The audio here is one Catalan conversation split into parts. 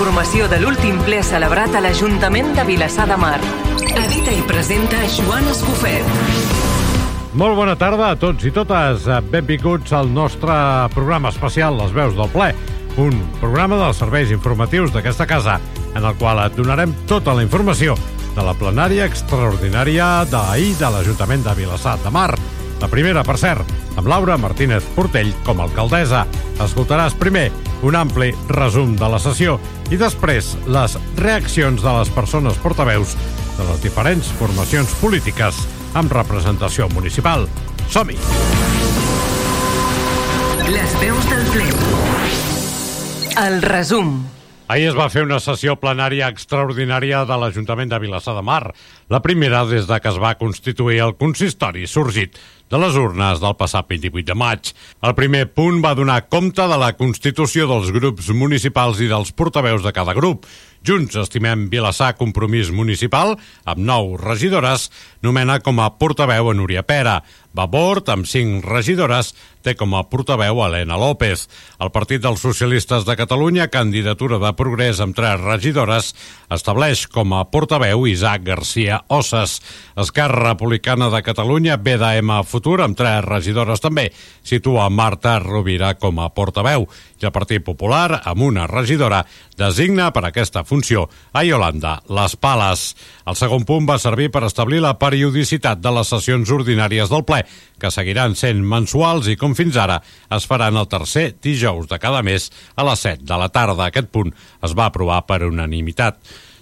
informació de l'últim ple celebrat a l'Ajuntament de Vilassar de Mar. Edita i presenta Joan Escofet. Molt bona tarda a tots i totes. Benvinguts al nostre programa especial Les Veus del Ple, un programa dels serveis informatius d'aquesta casa, en el qual et donarem tota la informació de la plenària extraordinària d'ahir de l'Ajuntament de Vilassar de Mar. La primera, per cert, amb Laura Martínez Portell com a alcaldessa. Escoltaràs primer un ampli resum de la sessió i després les reaccions de les persones portaveus de les diferents formacions polítiques amb representació municipal. Som-hi! Les veus del ple. El resum. Ahir es va fer una sessió plenària extraordinària de l'Ajuntament de Vilassar de Mar, la primera des de que es va constituir el consistori sorgit de les urnes del passat 28 de maig. El primer punt va donar compte de la constitució dels grups municipals i dels portaveus de cada grup. Junts estimem Vilassar Compromís Municipal, amb nou regidores, nomena com a portaveu a Núria Pera. Vabort, amb cinc regidores, té com a portaveu Helena López. El Partit dels Socialistes de Catalunya, candidatura de progrés amb tres regidores, estableix com a portaveu Isaac Garcia Osses. Esquerra Republicana de Catalunya, BDM Futur, amb tres regidores també, situa Marta Rovira com a portaveu. I el Partit Popular, amb una regidora, designa per aquesta funció a Yolanda Les Pales. El segon punt va servir per establir la periodicitat de les sessions ordinàries del ple, que seguiran sent mensuals i, com fins ara, es faran el tercer dijous de cada mes a les 7 de la tarda. Aquest punt es va aprovar per unanimitat.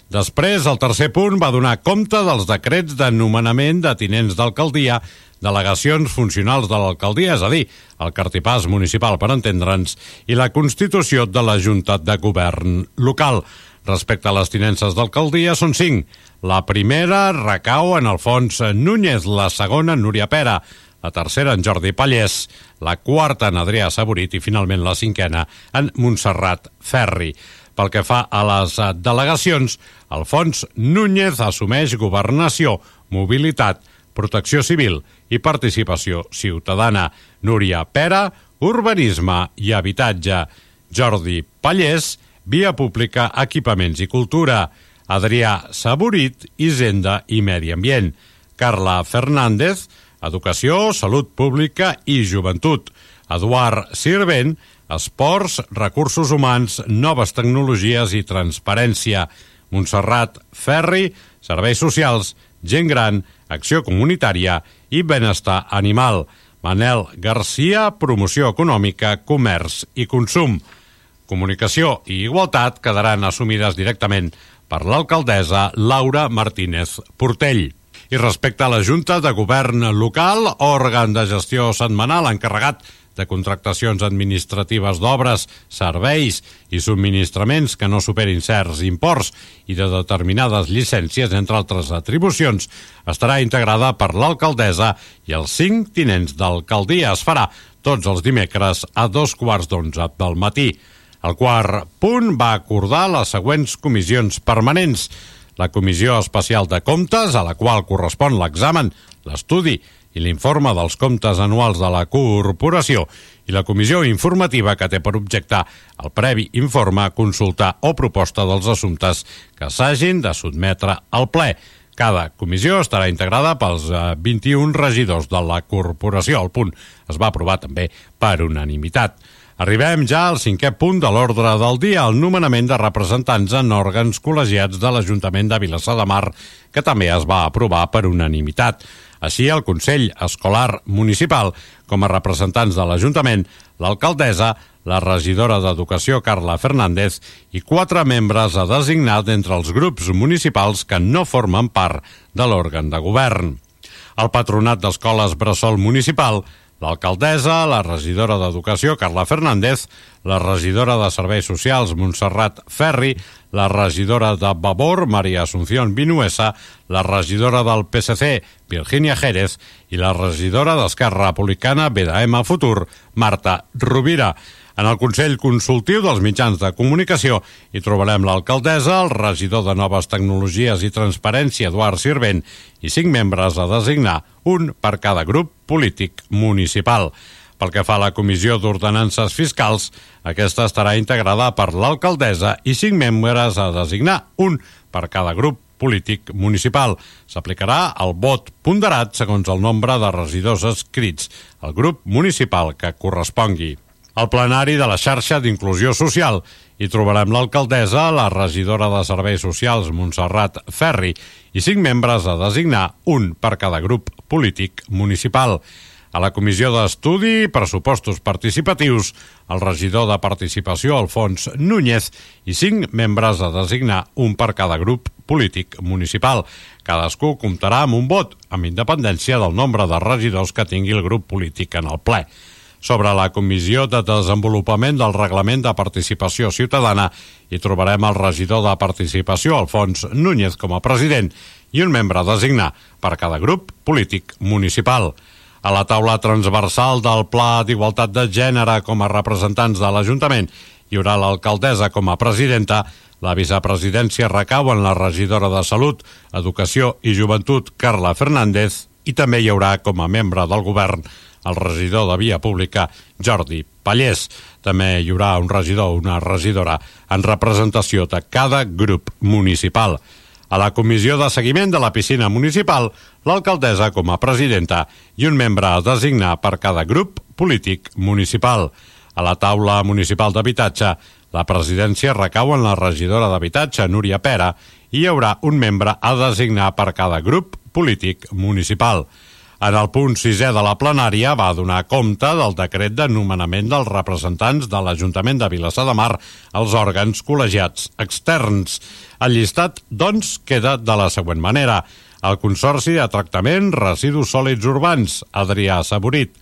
Després, el tercer punt va donar compte dels decrets de nomenament de tinents d'alcaldia delegacions funcionals de l'alcaldia, és a dir, el cartipàs municipal, per entendre'ns, i la constitució de la Junta de Govern local. Respecte a les tinences d'alcaldia, són cinc. La primera recau en Alfons Núñez, la segona Núria Pera, la tercera en Jordi Pallès, la quarta en Adrià Saborit i finalment la cinquena en Montserrat Ferri. Pel que fa a les delegacions, Alfons Núñez assumeix governació, mobilitat, protecció civil i participació ciutadana. Núria Pera, urbanisme i habitatge. Jordi Pallès, via pública, equipaments i cultura. Adrià Saborit, hisenda i medi ambient. Carla Fernández, educació, salut pública i joventut. Eduard Sirvent, esports, recursos humans, noves tecnologies i transparència. Montserrat Ferri, serveis socials, gent gran, acció comunitària i benestar animal. Manel Garcia, promoció econòmica, comerç i consum. Comunicació i igualtat quedaran assumides directament per l'alcaldessa Laura Martínez Portell. I respecte a la Junta de Govern Local, òrgan de gestió setmanal encarregat de contractacions administratives d'obres, serveis i subministraments que no superin certs imports i de determinades llicències, entre altres atribucions, estarà integrada per l'alcaldessa i els cinc tinents d'alcaldia. Es farà tots els dimecres a dos quarts d'onze del matí. El quart punt va acordar les següents comissions permanents. La Comissió Especial de Comptes, a la qual correspon l'examen, l'estudi i l'informe dels comptes anuals de la corporació i la comissió informativa que té per objectar el previ informe, consultar o proposta dels assumptes que s'hagin de sotmetre al ple. Cada comissió estarà integrada pels 21 regidors de la corporació. El punt es va aprovar també per unanimitat. Arribem ja al cinquè punt de l'ordre del dia, el nomenament de representants en òrgans col·legiats de l'Ajuntament de Vilassar de Mar, que també es va aprovar per unanimitat. Així, el Consell Escolar Municipal, com a representants de l'Ajuntament, l'alcaldessa, la regidora d'Educació Carla Fernández i quatre membres a designar d'entre els grups municipals que no formen part de l'òrgan de govern. El Patronat d'Escoles Bressol Municipal L'alcaldessa, la regidora d'Educació, Carla Fernández, la regidora de Serveis Socials, Montserrat Ferri, la regidora de Vavor, Maria Asunción Vinuesa, la regidora del PSC, Virginia Jerez, i la regidora d'Esquerra Republicana, BDM Futur, Marta Rovira. En el Consell Consultiu dels Mitjans de Comunicació hi trobarem l'alcaldessa, el regidor de Noves Tecnologies i Transparència, Eduard Sirvent, i cinc membres a designar, un per cada grup polític municipal. Pel que fa a la Comissió d'Ordenances Fiscals, aquesta estarà integrada per l'alcaldessa i cinc membres a designar, un per cada grup polític municipal. S'aplicarà el vot ponderat segons el nombre de regidors escrits al grup municipal que correspongui. Al plenari de la xarxa d'inclusió social hi trobarem l'alcaldessa, la regidora de Serveis Socials, Montserrat Ferri, i cinc membres a designar, un per cada grup polític municipal. A la Comissió d'Estudi i Pressupostos Participatius, el regidor de Participació, Alfons Núñez, i cinc membres a designar, un per cada grup polític municipal. Cadascú comptarà amb un vot, amb independència del nombre de regidors que tingui el grup polític en el ple. Sobre la Comissió de Desenvolupament del Reglament de Participació Ciutadana hi trobarem el regidor de Participació, Alfons Núñez, com a president, i un membre designar per cada grup polític municipal. A la taula transversal del Pla d'Igualtat de Gènere com a representants de l'Ajuntament hi haurà l'alcaldessa com a presidenta, la vicepresidència recau en la regidora de Salut, Educació i Joventut, Carla Fernández, i també hi haurà com a membre del govern el regidor de Via Pública, Jordi Pallés. També hi haurà un regidor o una regidora en representació de cada grup municipal. A la comissió de seguiment de la piscina municipal, l'alcaldessa com a presidenta i un membre a designar per cada grup polític municipal. A la taula municipal d'habitatge, la presidència recau en la regidora d'habitatge, Núria Pera, i hi haurà un membre a designar per cada grup polític municipal. En el punt sisè de la plenària va donar compte del decret de nomenament dels representants de l'Ajuntament de Vilassar de Mar als òrgans col·legiats externs. El llistat, doncs, queda de la següent manera. El Consorci de Tractament Residus Sòlids Urbans, Adrià Saborit.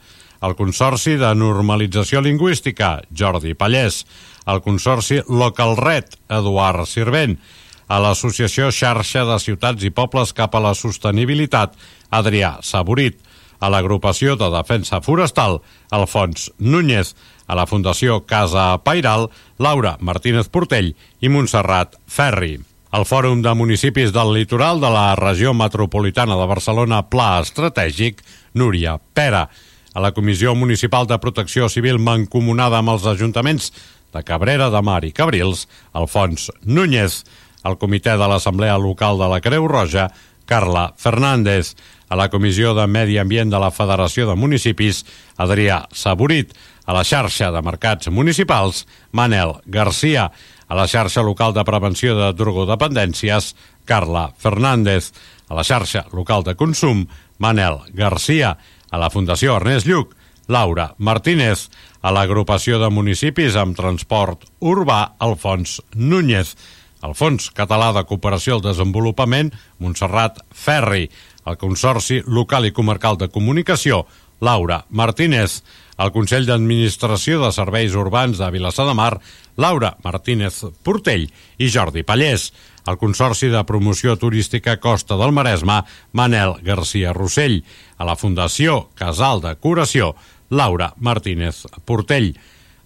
El Consorci de Normalització Lingüística, Jordi Pallès. El Consorci Local Red, Eduard Sirvent. A l'Associació Xarxa de Ciutats i Pobles cap a la Sostenibilitat, Adrià Saborit. A l'Agrupació de Defensa Forestal, Alfons Núñez a la Fundació Casa Pairal, Laura Martínez Portell i Montserrat Ferri. El Fòrum de Municipis del Litoral de la Regió Metropolitana de Barcelona Pla Estratègic, Núria Pera. A la Comissió Municipal de Protecció Civil mancomunada amb els ajuntaments de Cabrera de Mar i Cabrils, Alfons Núñez. Al Comitè de l'Assemblea Local de la Creu Roja, Carla Fernández. A la Comissió de Medi Ambient de la Federació de Municipis, Adrià Saborit, a la xarxa de mercats municipals, Manel Garcia, a la xarxa local de prevenció de drogodependències, Carla Fernández, a la xarxa local de consum, Manel Garcia, a la Fundació Ernest Lluc, Laura Martínez, a l'agrupació de municipis amb transport urbà, Alfons Núñez, al Fons Català de Cooperació al Desenvolupament, Montserrat Ferri, el Consorci Local i Comarcal de Comunicació, Laura Martínez, el Consell d'Administració de Serveis Urbans de Vilassar de Mar, Laura Martínez Portell i Jordi Pallés, el Consorci de Promoció Turística Costa del Maresme, Manel Garcia Rossell, a la Fundació Casal de Curació, Laura Martínez Portell.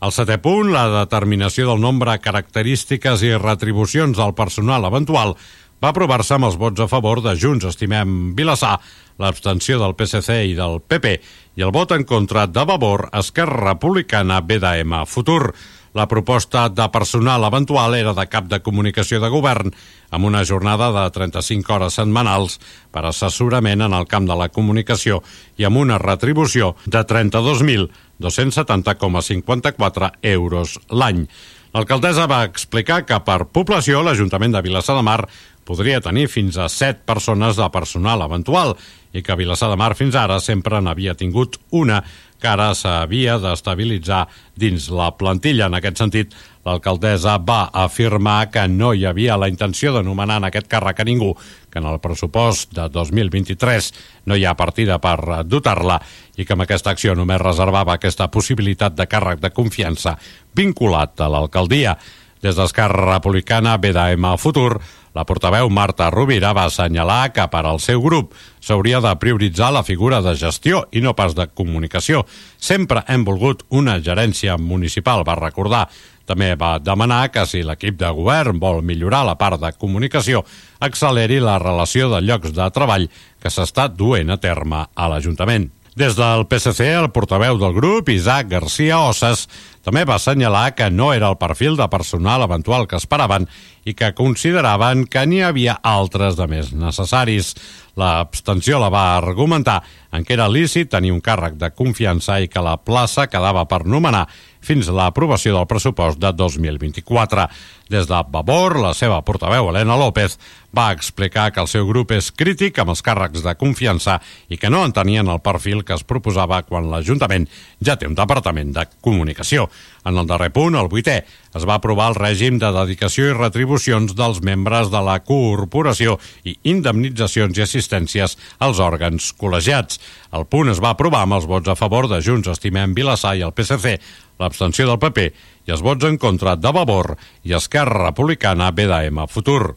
El setè punt, la determinació del nombre, característiques i retribucions del personal eventual va aprovar-se amb els vots a favor de Junts Estimem Vilassar, l'abstenció del PSC i del PP i el vot en contra de Vavor, Esquerra Republicana, BDM Futur. La proposta de personal eventual era de cap de comunicació de govern amb una jornada de 35 hores setmanals per assessorament en el camp de la comunicació i amb una retribució de 32.270,54 euros l'any. L'alcaldessa va explicar que per població l'Ajuntament de Vilassar de Mar podria tenir fins a 7 persones de personal eventual i que Vilassar de Mar fins ara sempre n'havia tingut una que ara s'havia d'estabilitzar dins la plantilla. En aquest sentit, l'alcaldessa va afirmar que no hi havia la intenció de nomenar en aquest càrrec a ningú, que en el pressupost de 2023 no hi ha partida per dotar-la i que amb aquesta acció només reservava aquesta possibilitat de càrrec de confiança vinculat a l'alcaldia. Des d'Esquerra Republicana, BDM Futur, la portaveu Marta Rovira va assenyalar que per al seu grup s'hauria de prioritzar la figura de gestió i no pas de comunicació. Sempre hem volgut una gerència municipal, va recordar. També va demanar que si l'equip de govern vol millorar la part de comunicació, acceleri la relació de llocs de treball que s'està duent a terme a l'Ajuntament. Des del PSC, el portaveu del grup, Isaac García Osses, també va assenyalar que no era el perfil de personal eventual que esperaven i que consideraven que n'hi havia altres de més necessaris. L'abstenció la va argumentar en què era lícit tenir un càrrec de confiança i que la plaça quedava per nomenar fins a l'aprovació del pressupost de 2024. Des de Vavor, la seva portaveu, Helena López, va explicar que el seu grup és crític amb els càrrecs de confiança i que no entenien el perfil que es proposava quan l'Ajuntament ja té un departament de comunicació. En el darrer punt, el vuitè, es va aprovar el règim de dedicació i retribucions dels membres de la corporació i indemnitzacions i assistències als òrgans col·legiats. El punt es va aprovar amb els vots a favor de Junts Estimem Vilassar i el PSC, l'abstenció del PP i els vots en contra de Vavor i Esquerra Republicana BDM Futur.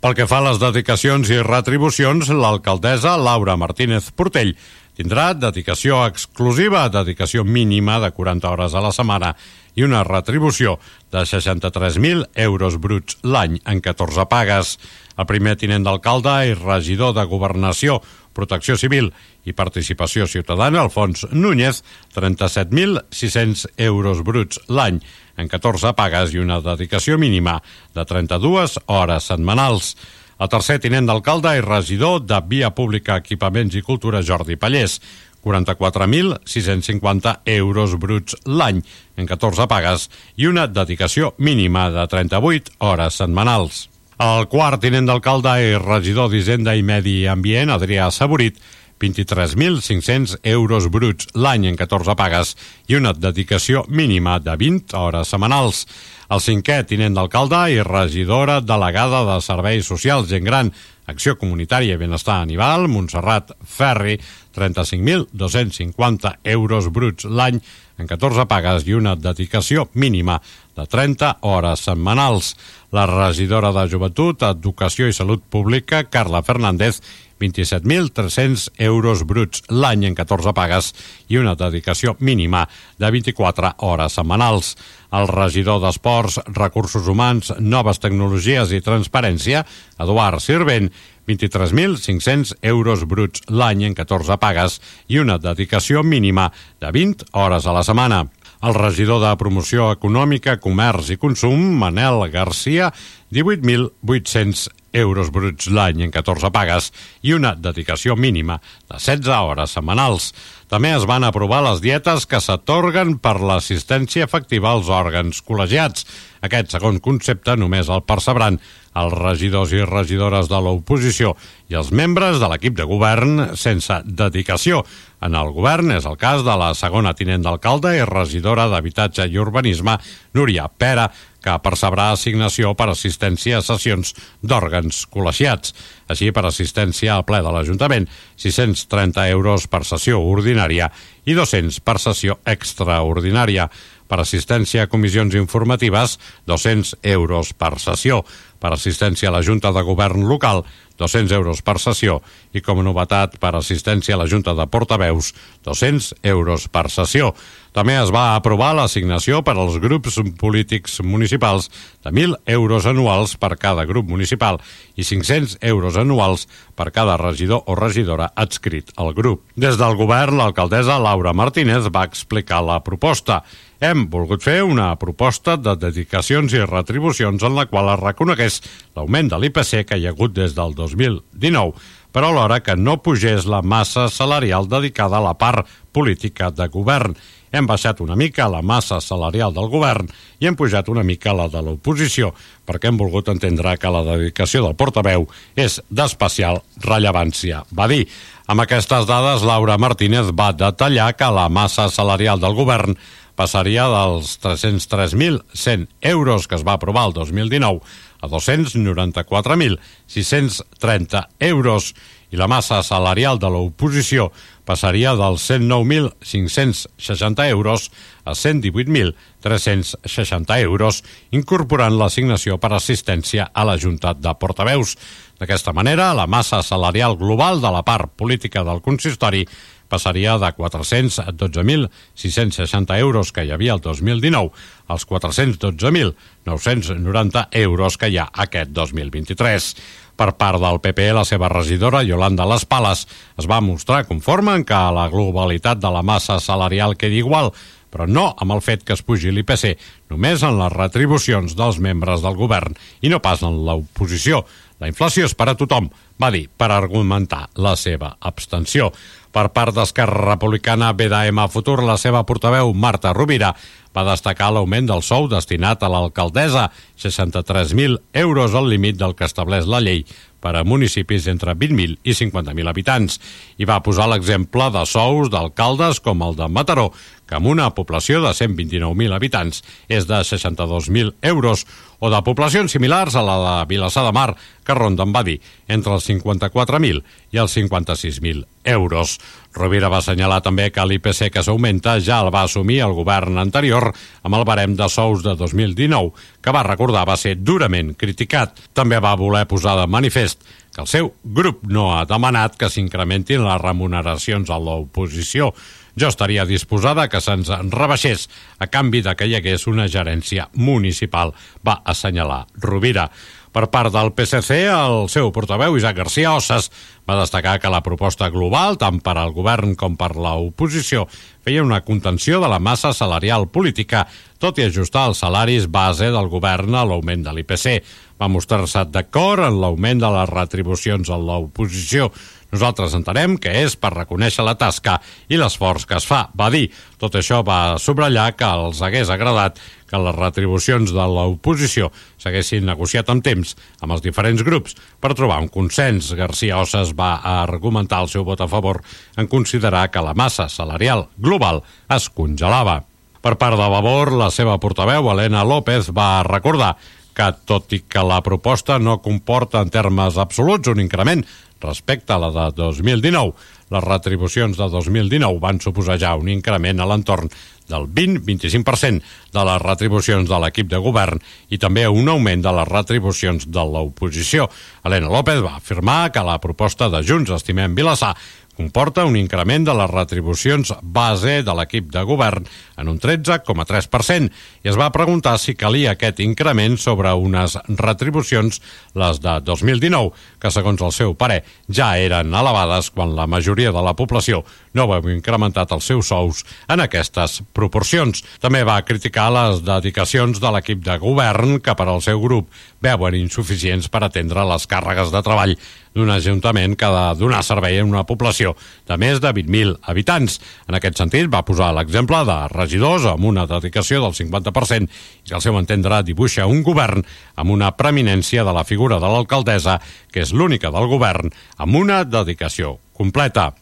Pel que fa a les dedicacions i retribucions, l'alcaldessa Laura Martínez Portell tindrà dedicació exclusiva, dedicació mínima de 40 hores a la setmana i una retribució de 63.000 euros bruts l'any en 14 pagues. El primer tinent d'alcalde i regidor de Governació, Protecció Civil i Participació Ciutadana, Alfons Núñez, 37.600 euros bruts l'any en 14 pagues i una dedicació mínima de 32 hores setmanals. El tercer tinent d'alcalde i regidor de Via Pública, Equipaments i Cultura, Jordi Pallés, 44.650 euros bruts l'any en 14 pagues i una dedicació mínima de 38 hores setmanals. El quart tinent d'alcalde i regidor d'Hisenda i Medi Ambient, Adrià Saborit, 23.500 euros bruts l'any en 14 pagues i una dedicació mínima de 20 hores setmanals. El cinquè, tinent d'alcalde i regidora delegada de Serveis Socials Gent Gran, Acció Comunitària i Benestar Animal, Montserrat Ferri, 35.250 euros bruts l'any en 14 pagues i una dedicació mínima de 30 hores setmanals. La regidora de Joventut, Educació i Salut Pública, Carla Fernández, 27.300 euros bruts l'any en 14 pagues i una dedicació mínima de 24 hores setmanals. El regidor d'Esports, Recursos Humans, Noves Tecnologies i Transparència, Eduard Sirvent, 23.500 euros bruts l'any en 14 pagues i una dedicació mínima de 20 hores a la setmana. El regidor de Promoció Econòmica, Comerç i Consum, Manel Garcia, 18.800 euros bruts l'any en 14 pagues i una dedicació mínima de 16 hores setmanals. També es van aprovar les dietes que s'atorguen per l'assistència efectiva als òrgans col·legiats. Aquest segon concepte només el percebran els regidors i regidores de l'oposició i els membres de l'equip de govern sense dedicació. En el govern és el cas de la segona tinent d'alcalde i regidora d'Habitatge i Urbanisme, Núria Pera, que percebrà assignació per assistència a sessions d'òrgans col·legiats. Així, per assistència al ple de l'Ajuntament, 630 euros per sessió ordinària i 200 per sessió extraordinària. Per assistència a comissions informatives, 200 euros per sessió. Per assistència a la Junta de Govern local, 200 euros per sessió i com a novetat per assistència a la Junta de Portaveus, 200 euros per sessió. També es va aprovar l'assignació per als grups polítics municipals de 1.000 euros anuals per cada grup municipal i 500 euros anuals per cada regidor o regidora adscrit al grup. Des del govern, l'alcaldessa Laura Martínez va explicar la proposta hem volgut fer una proposta de dedicacions i retribucions en la qual es reconegués l'augment de l'IPC que hi ha hagut des del 2019, però alhora que no pugés la massa salarial dedicada a la part política de govern. Hem baixat una mica la massa salarial del govern i hem pujat una mica la de l'oposició, perquè hem volgut entendre que la dedicació del portaveu és d'especial rellevància, va dir. Amb aquestes dades, Laura Martínez va detallar que la massa salarial del govern passaria dels 303.100 euros que es va aprovar el 2019 a 294.630 euros i la massa salarial de l'oposició passaria dels 109.560 euros a 118.360 euros, incorporant l'assignació per assistència a la Junta de Portaveus. D'aquesta manera, la massa salarial global de la part política del consistori passaria de 412.660 euros que hi havia el 2019 als 412.990 euros que hi ha aquest 2023. Per part del PP, la seva regidora, Yolanda Les Pales, es va mostrar conforme en que la globalitat de la massa salarial quedi igual, però no amb el fet que es pugi l'IPC, només en les retribucions dels membres del govern i no pas en l'oposició. La inflació és per a tothom, va dir, per argumentar la seva abstenció. Per part d'Esquerra Republicana, BDM Futur, la seva portaveu, Marta Rovira, va destacar l'augment del sou destinat a l'alcaldessa, 63.000 euros al límit del que estableix la llei per a municipis entre 20.000 i 50.000 habitants, i va posar l'exemple de sous d'alcaldes com el de Mataró, que amb una població de 129.000 habitants és de 62.000 euros, o de poblacions similars a la de Vilassar de Mar, que ronden, va dir, entre els 54.000 i els 56.000 euros. Rovira va assenyalar també que l'IPC que s'augmenta ja el va assumir el govern anterior amb el barem de sous de 2019, que va recordar va ser durament criticat. També va voler posar de manifest que el seu grup no ha demanat que s'incrementin les remuneracions a l'oposició. Jo estaria disposada que se'ns rebaixés a canvi de que hi hagués una gerència municipal, va assenyalar Rovira. Per part del PSC, el seu portaveu, Isaac García Osses, va destacar que la proposta global, tant per al govern com per l'oposició, feia una contenció de la massa salarial política, tot i ajustar els salaris base del govern a l'augment de l'IPC. Va mostrar-se d'acord en l'augment de les retribucions a l'oposició, nosaltres entenem que és per reconèixer la tasca i l'esforç que es fa, va dir. Tot això va subratllar que els hagués agradat que les retribucions de l'oposició s'haguessin negociat amb temps amb els diferents grups per trobar un consens. García Osses va argumentar el seu vot a favor en considerar que la massa salarial global es congelava. Per part de Vavor, la seva portaveu, Helena López, va recordar que, tot i que la proposta no comporta en termes absoluts un increment respecte a la de 2019. Les retribucions de 2019 van suposar ja un increment a l'entorn del 20-25% de les retribucions de l'equip de govern i també un augment de les retribucions de l'oposició. Helena López va afirmar que la proposta de Junts Estimem Vilassar comporta un increment de les retribucions base de l'equip de govern en un 13,3% i es va preguntar si calia aquest increment sobre unes retribucions, les de 2019, que segons el seu pare ja eren elevades quan la majoria de la població no veu incrementat els seus sous en aquestes proporcions. També va criticar les dedicacions de l'equip de govern que per al seu grup veuen insuficients per atendre les càrregues de treball d'un ajuntament que ha de donar servei a una població de més de 20.000 habitants. En aquest sentit, va posar l'exemple de regidors amb una dedicació del 50% i que al seu entendre dibuixa un govern amb una preeminència de la figura de l'alcaldessa, que és l'única del govern, amb una dedicació completa.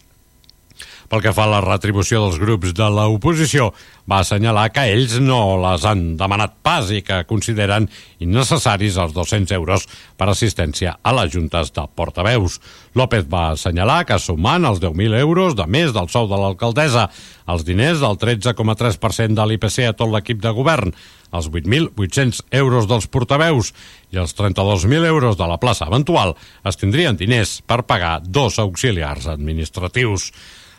Pel que fa a la retribució dels grups de l'oposició, va assenyalar que ells no les han demanat pas i que consideren innecessaris els 200 euros per assistència a les juntes de portaveus. López va assenyalar que sumant els 10.000 euros de més del sou de l'alcaldessa, els diners del 13,3% de l'IPC a tot l'equip de govern, els 8.800 euros dels portaveus i els 32.000 euros de la plaça eventual es tindrien diners per pagar dos auxiliars administratius.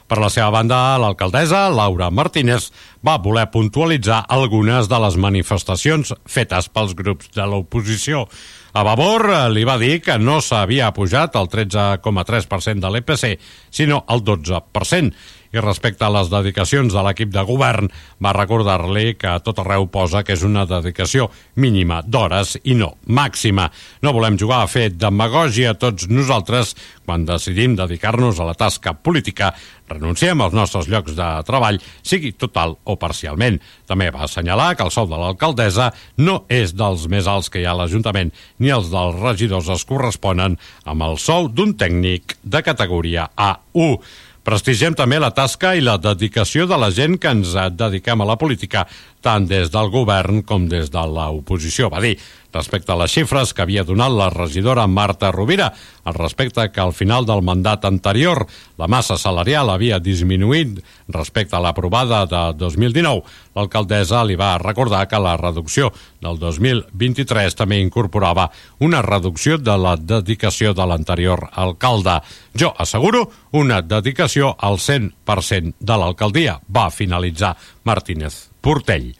Per la seva banda, l'alcaldessa, Laura Martínez, va voler puntualitzar algunes de les manifestacions fetes pels grups de l'oposició. A Vavor li va dir que no s'havia pujat el 13,3% de l'EPC, sinó el 12%, i respecte a les dedicacions de l'equip de govern, va recordar-li que a tot arreu posa que és una dedicació mínima d'hores i no màxima. No volem jugar a fer demagògia tots nosaltres quan decidim dedicar-nos a la tasca política, renunciem als nostres llocs de treball, sigui total o parcialment. També va assenyalar que el sou de l'alcaldessa no és dels més alts que hi ha a l'Ajuntament, ni els dels regidors es corresponen amb el sou d'un tècnic de categoria A1. Prestigiem també la tasca i la dedicació de la gent que ens dediquem a la política, tant des del govern com des de l'oposició, va dir respecte a les xifres que havia donat la regidora Marta Rovira, al respecte que al final del mandat anterior la massa salarial havia disminuït respecte a l'aprovada de 2019, l'alcaldessa li va recordar que la reducció del 2023 també incorporava una reducció de la dedicació de l'anterior alcalde. Jo asseguro una dedicació al 100% de l'alcaldia, va finalitzar Martínez Portell.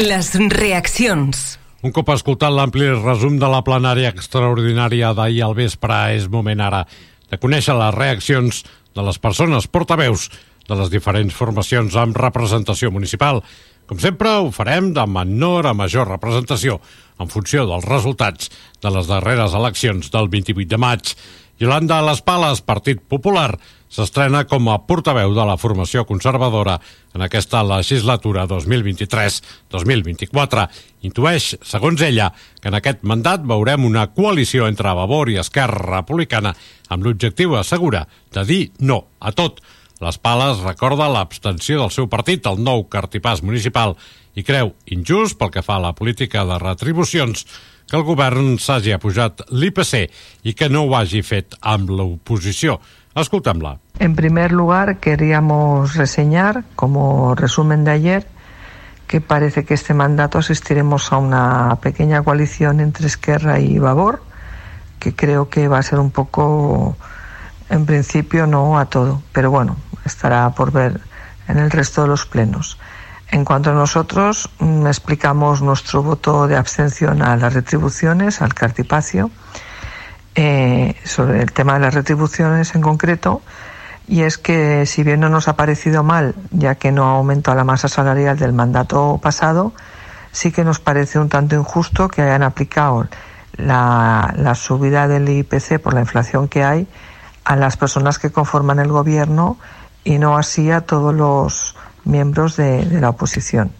Les reaccions. Un cop escoltat l'ampli resum de la plenària extraordinària d'ahir al vespre, és moment ara de conèixer les reaccions de les persones portaveus de les diferents formacions amb representació municipal. Com sempre, ho farem de menor a major representació, en funció dels resultats de les darreres eleccions del 28 de maig. Yolanda Les Pales, Partit Popular, s'estrena com a portaveu de la formació conservadora en aquesta legislatura 2023-2024. Intueix, segons ella, que en aquest mandat veurem una coalició entre Vavor i Esquerra Republicana amb l'objectiu, assegura, de dir no a tot. Les Pales recorda l'abstenció del seu partit al nou cartipàs municipal i creu injust pel que fa a la política de retribucions que el govern s'hagi apujat l'IPC i que no ho hagi fet amb l'oposició. Escoltem-la. En primer lugar, queríamos reseñar, como resumen de ayer, que parece que este mandato asistiremos a una pequeña coalición entre Esquerra y Vavor, que creo que va a ser un poco, en principio, no a todo, pero bueno, estará por ver en el resto de los plenos. En cuanto a nosotros, mm, explicamos nuestro voto de abstención a las retribuciones, al cartipacio, eh, sobre el tema de las retribuciones en concreto, y es que si bien no nos ha parecido mal, ya que no aumentó la masa salarial del mandato pasado, sí que nos parece un tanto injusto que hayan aplicado la, la subida del IPC por la inflación que hay a las personas que conforman el gobierno y no así a todos los miembros de, de la oposición.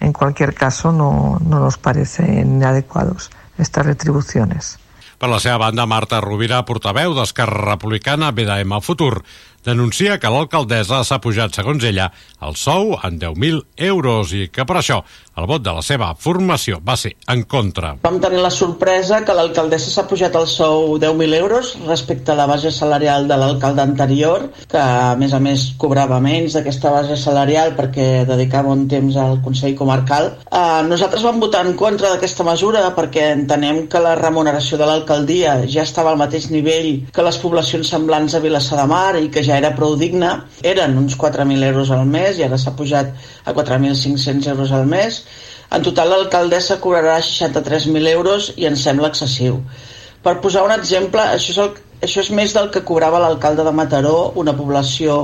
En cualquier caso, no, no nos parecen adecuados estas retribuciones. Per la seva banda, Marta Rovira, portaveu d'Esquerra Republicana BDM Futur, denuncia que l'alcaldessa s'ha pujat, segons ella, el sou en 10.000 euros i que per això el vot de la seva formació va ser en contra. Vam tenir la sorpresa que l'alcaldessa s'ha pujat el sou 10.000 euros respecte a la base salarial de l'alcalde anterior, que a més a més cobrava menys d'aquesta base salarial perquè dedicava un temps al Consell Comarcal. Eh, nosaltres vam votar en contra d'aquesta mesura perquè entenem que la remuneració de l'alcaldia ja estava al mateix nivell que les poblacions semblants a Vilassar de Mar i que ja era prou digna. Eren uns 4.000 euros al mes i ara s'ha pujat a 4.500 euros al mes en total, l'alcaldessa cobrarà 63.000 euros i ens sembla excessiu. Per posar un exemple, això és, el, això és més del que cobrava l'alcalde de Mataró, una població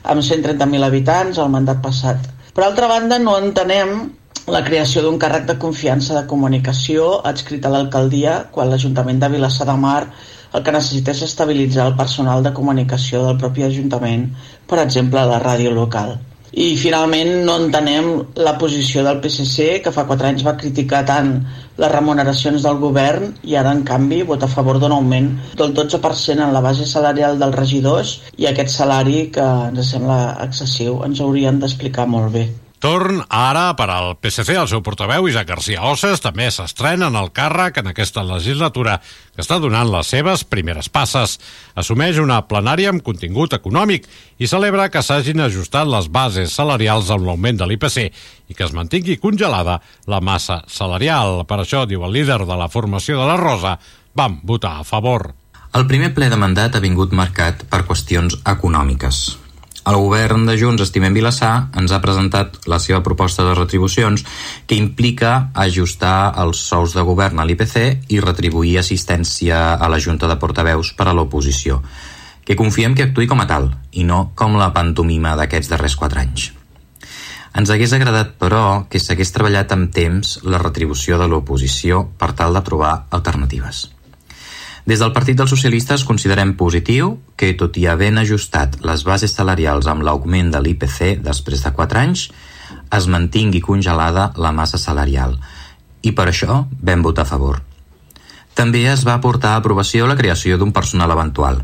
amb 130.000 habitants, al mandat passat. Per altra banda, no entenem la creació d'un càrrec de confiança de comunicació adscrit a l'alcaldia quan l'Ajuntament de Vilassar de Mar el que necessita és estabilitzar el personal de comunicació del propi Ajuntament, per exemple, la ràdio local. I finalment no entenem la posició del PSC, que fa quatre anys va criticar tant les remuneracions del govern i ara, en canvi, vota a favor d'un augment del 12% en la base salarial dels regidors i aquest salari que ens sembla excessiu ens haurien d'explicar molt bé. Torn ara per al PSC. El seu portaveu, Isaac García Osses, també s'estrena en el càrrec en aquesta legislatura que està donant les seves primeres passes. Assumeix una plenària amb contingut econòmic i celebra que s'hagin ajustat les bases salarials amb l'augment de l'IPC i que es mantingui congelada la massa salarial. Per això, diu el líder de la formació de la Rosa, vam votar a favor. El primer ple de mandat ha vingut marcat per qüestions econòmiques. El govern de Junts Estimem Vilassar ens ha presentat la seva proposta de retribucions que implica ajustar els sous de govern a l'IPC i retribuir assistència a la Junta de Portaveus per a l'oposició, que confiem que actui com a tal i no com la pantomima d'aquests darrers quatre anys. Ens hagués agradat, però, que s'hagués treballat amb temps la retribució de l'oposició per tal de trobar alternatives. Des del Partit dels Socialistes considerem positiu que, tot i havent ajustat les bases salarials amb l'augment de l'IPC després de 4 anys, es mantingui congelada la massa salarial i per això vam votar a favor. També es va portar a aprovació la creació d'un personal eventual.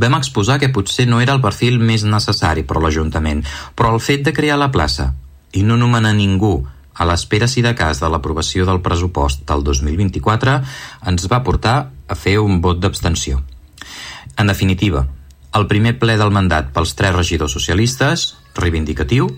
Vam exposar que potser no era el perfil més necessari per l'Ajuntament, però el fet de crear la plaça i no nomenar ningú a l'espera si de cas de l'aprovació del pressupost del 2024 ens va portar a fer un vot d'abstenció. En definitiva, el primer ple del mandat pels tres regidors socialistes, reivindicatiu,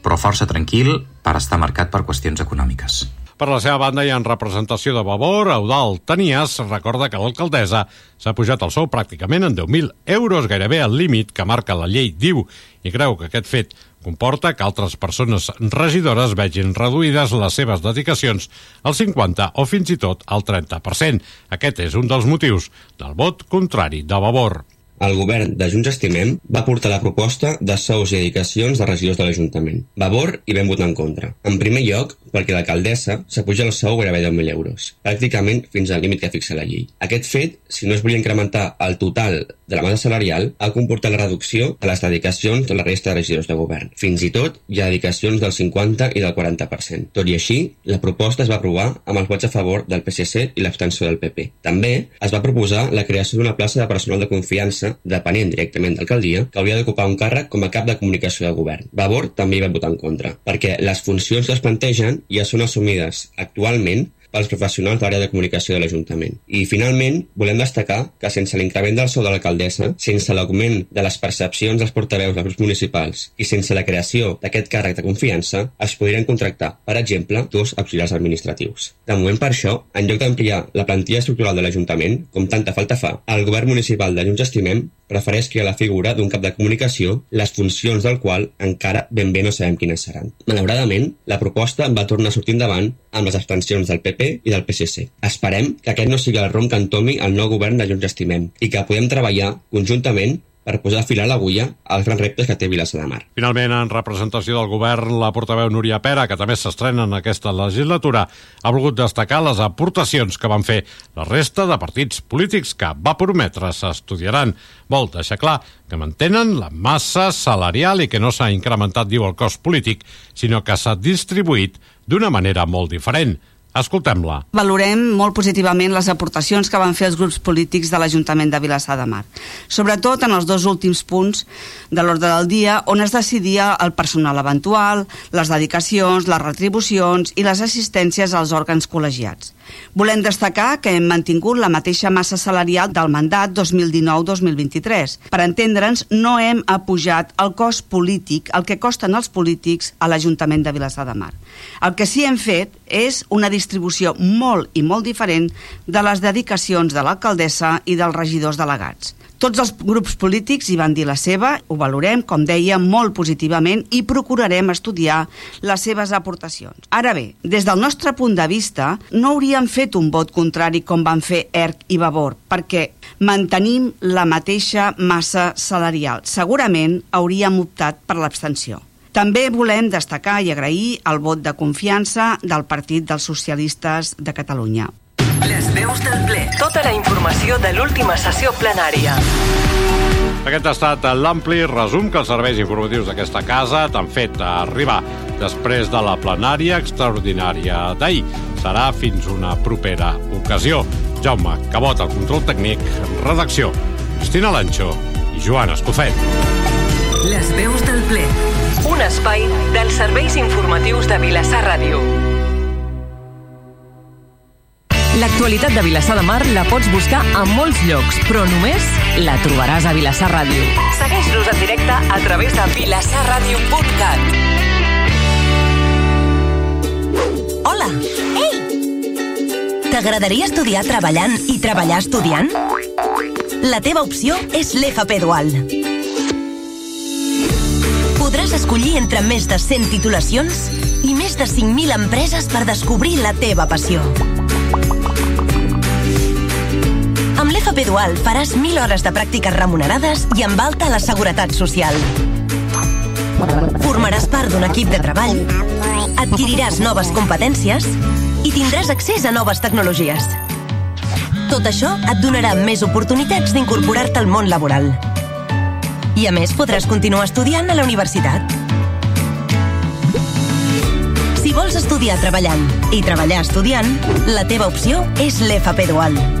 però força tranquil per estar marcat per qüestions econòmiques. Per la seva banda i en representació de Vavor, Eudal Tenias recorda que l'alcaldessa s'ha pujat el sou pràcticament en 10.000 euros, gairebé al límit que marca la llei diu, i creu que aquest fet comporta que altres persones regidores vegin reduïdes les seves dedicacions al 50 o fins i tot al 30%. Aquest és un dels motius del vot contrari de Vavor el govern de Junts Estimem va portar la proposta de sous i dedicacions de regidors de l'Ajuntament. Vavor i vam votar en contra. En primer lloc, perquè l'alcaldessa s'apuja el sou gairebé 10.000 euros, pràcticament fins al límit que fixa la llei. Aquest fet, si no es volia incrementar el total de la massa salarial, ha comportat la reducció de les dedicacions de la resta de regidors de govern. Fins i tot hi ha dedicacions del 50 i del 40%. Tot i així, la proposta es va aprovar amb els vots a favor del PSC i l'abstenció del PP. També es va proposar la creació d'una plaça de personal de confiança depenent directament d'alcaldia, que hauria d'ocupar un càrrec com a cap de comunicació de govern. Vavor també hi va votar en contra, perquè les funcions que es plantegen ja són assumides actualment pels professionals de l'àrea de comunicació de l'Ajuntament. I, finalment, volem destacar que sense l'increment del sou de l'alcaldessa, sense l'augment de les percepcions dels portaveus dels grups municipals i sense la creació d'aquest càrrec de confiança, es podrien contractar, per exemple, dos auxiliars administratius. De moment, per això, en lloc d'ampliar la plantilla estructural de l'Ajuntament, com tanta falta fa, el govern municipal de Junts Estimem prefereix crear la figura d'un cap de comunicació, les funcions del qual encara ben bé no sabem quines seran. Malauradament, la proposta va tornar a sortir endavant amb les abstencions del PP i del PSC. Esperem que aquest no sigui el rom que entomi el nou govern de Junts Estimem i que podem treballar conjuntament per posar fil a l'agulla als grans reptes que té Vilassar de Mar. Finalment, en representació del govern, la portaveu Núria Pera, que també s'estrena en aquesta legislatura, ha volgut destacar les aportacions que van fer la resta de partits polítics que va prometre s'estudiaran. Vol deixar clar que mantenen la massa salarial i que no s'ha incrementat, diu el cost polític, sinó que s'ha distribuït d'una manera molt diferent. Escoltem-la. Valorem molt positivament les aportacions que van fer els grups polítics de l'Ajuntament de Vilassar de Mar, sobretot en els dos últims punts de l'ordre del dia on es decidia el personal eventual, les dedicacions, les retribucions i les assistències als òrgans col·legiats. Volem destacar que hem mantingut la mateixa massa salarial del mandat 2019-2023. Per entendre'ns, no hem apujat el cost polític, el que costen els polítics a l'Ajuntament de Vilassar de Mar. El que sí hem fet és una distribució molt i molt diferent de les dedicacions de l'alcaldessa i dels regidors delegats. Tots els grups polítics hi van dir la seva, ho valorem, com deia, molt positivament i procurarem estudiar les seves aportacions. Ara bé, des del nostre punt de vista, no hauríem fet un vot contrari com van fer ERC i Vavor, perquè mantenim la mateixa massa salarial. Segurament hauríem optat per l'abstenció. També volem destacar i agrair el vot de confiança del Partit dels Socialistes de Catalunya. Les veus del ple. Tota la informació de l'última sessió plenària. Aquest ha estat l'ampli resum que els serveis informatius d'aquesta casa t'han fet arribar després de la plenària extraordinària d'ahir. Serà fins una propera ocasió. Jaume Cabot, el control tècnic, redacció. Cristina Lancho i Joan Escofet. Les veus del ple. Un espai dels serveis informatius de Vilassar Ràdio. L'actualitat de Vilassar de Mar la pots buscar a molts llocs, però només la trobaràs a Vilassar Ràdio. Segueix-nos en directe a través de vilassarradio.cat. Hola! Ei! T'agradaria estudiar treballant i treballar estudiant? La teva opció és l'FP Dual. Podràs escollir entre més de 100 titulacions i més de 5.000 empreses per descobrir la teva passió. L'FP Dual faràs 1.000 hores de pràctiques remunerades i amb alta la Seguretat Social. Formaràs part d'un equip de treball, adquiriràs noves competències i tindràs accés a noves tecnologies. Tot això et donarà més oportunitats d'incorporar-te al món laboral. I a més podràs continuar estudiant a la universitat. Si vols estudiar treballant i treballar estudiant, la teva opció és l'FP Dual.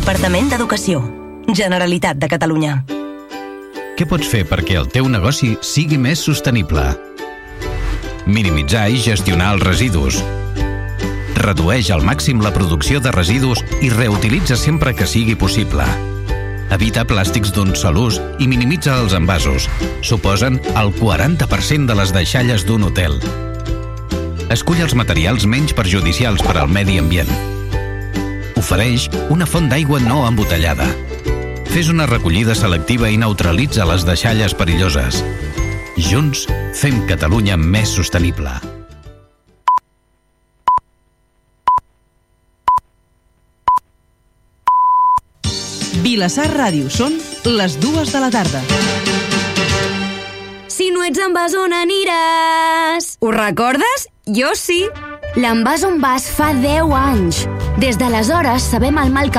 Departament d'Educació. Generalitat de Catalunya. Què pots fer perquè el teu negoci sigui més sostenible? Minimitzar i gestionar els residus. Redueix al màxim la producció de residus i reutilitza sempre que sigui possible. Evita plàstics d'un sol ús i minimitza els envasos. Suposen el 40% de les deixalles d'un hotel. Escull els materials menys perjudicials per al medi ambient. Ofereix una font d'aigua no embotellada. Fes una recollida selectiva i neutralitza les deixalles perilloses. Junts fem Catalunya més sostenible. Vilassar Ràdio són les dues de la tarda. Si no ets en vas, on aniràs? Ho recordes? Jo sí. L'envàs on vas fa 10 anys. Des d'aleshores sabem el mal que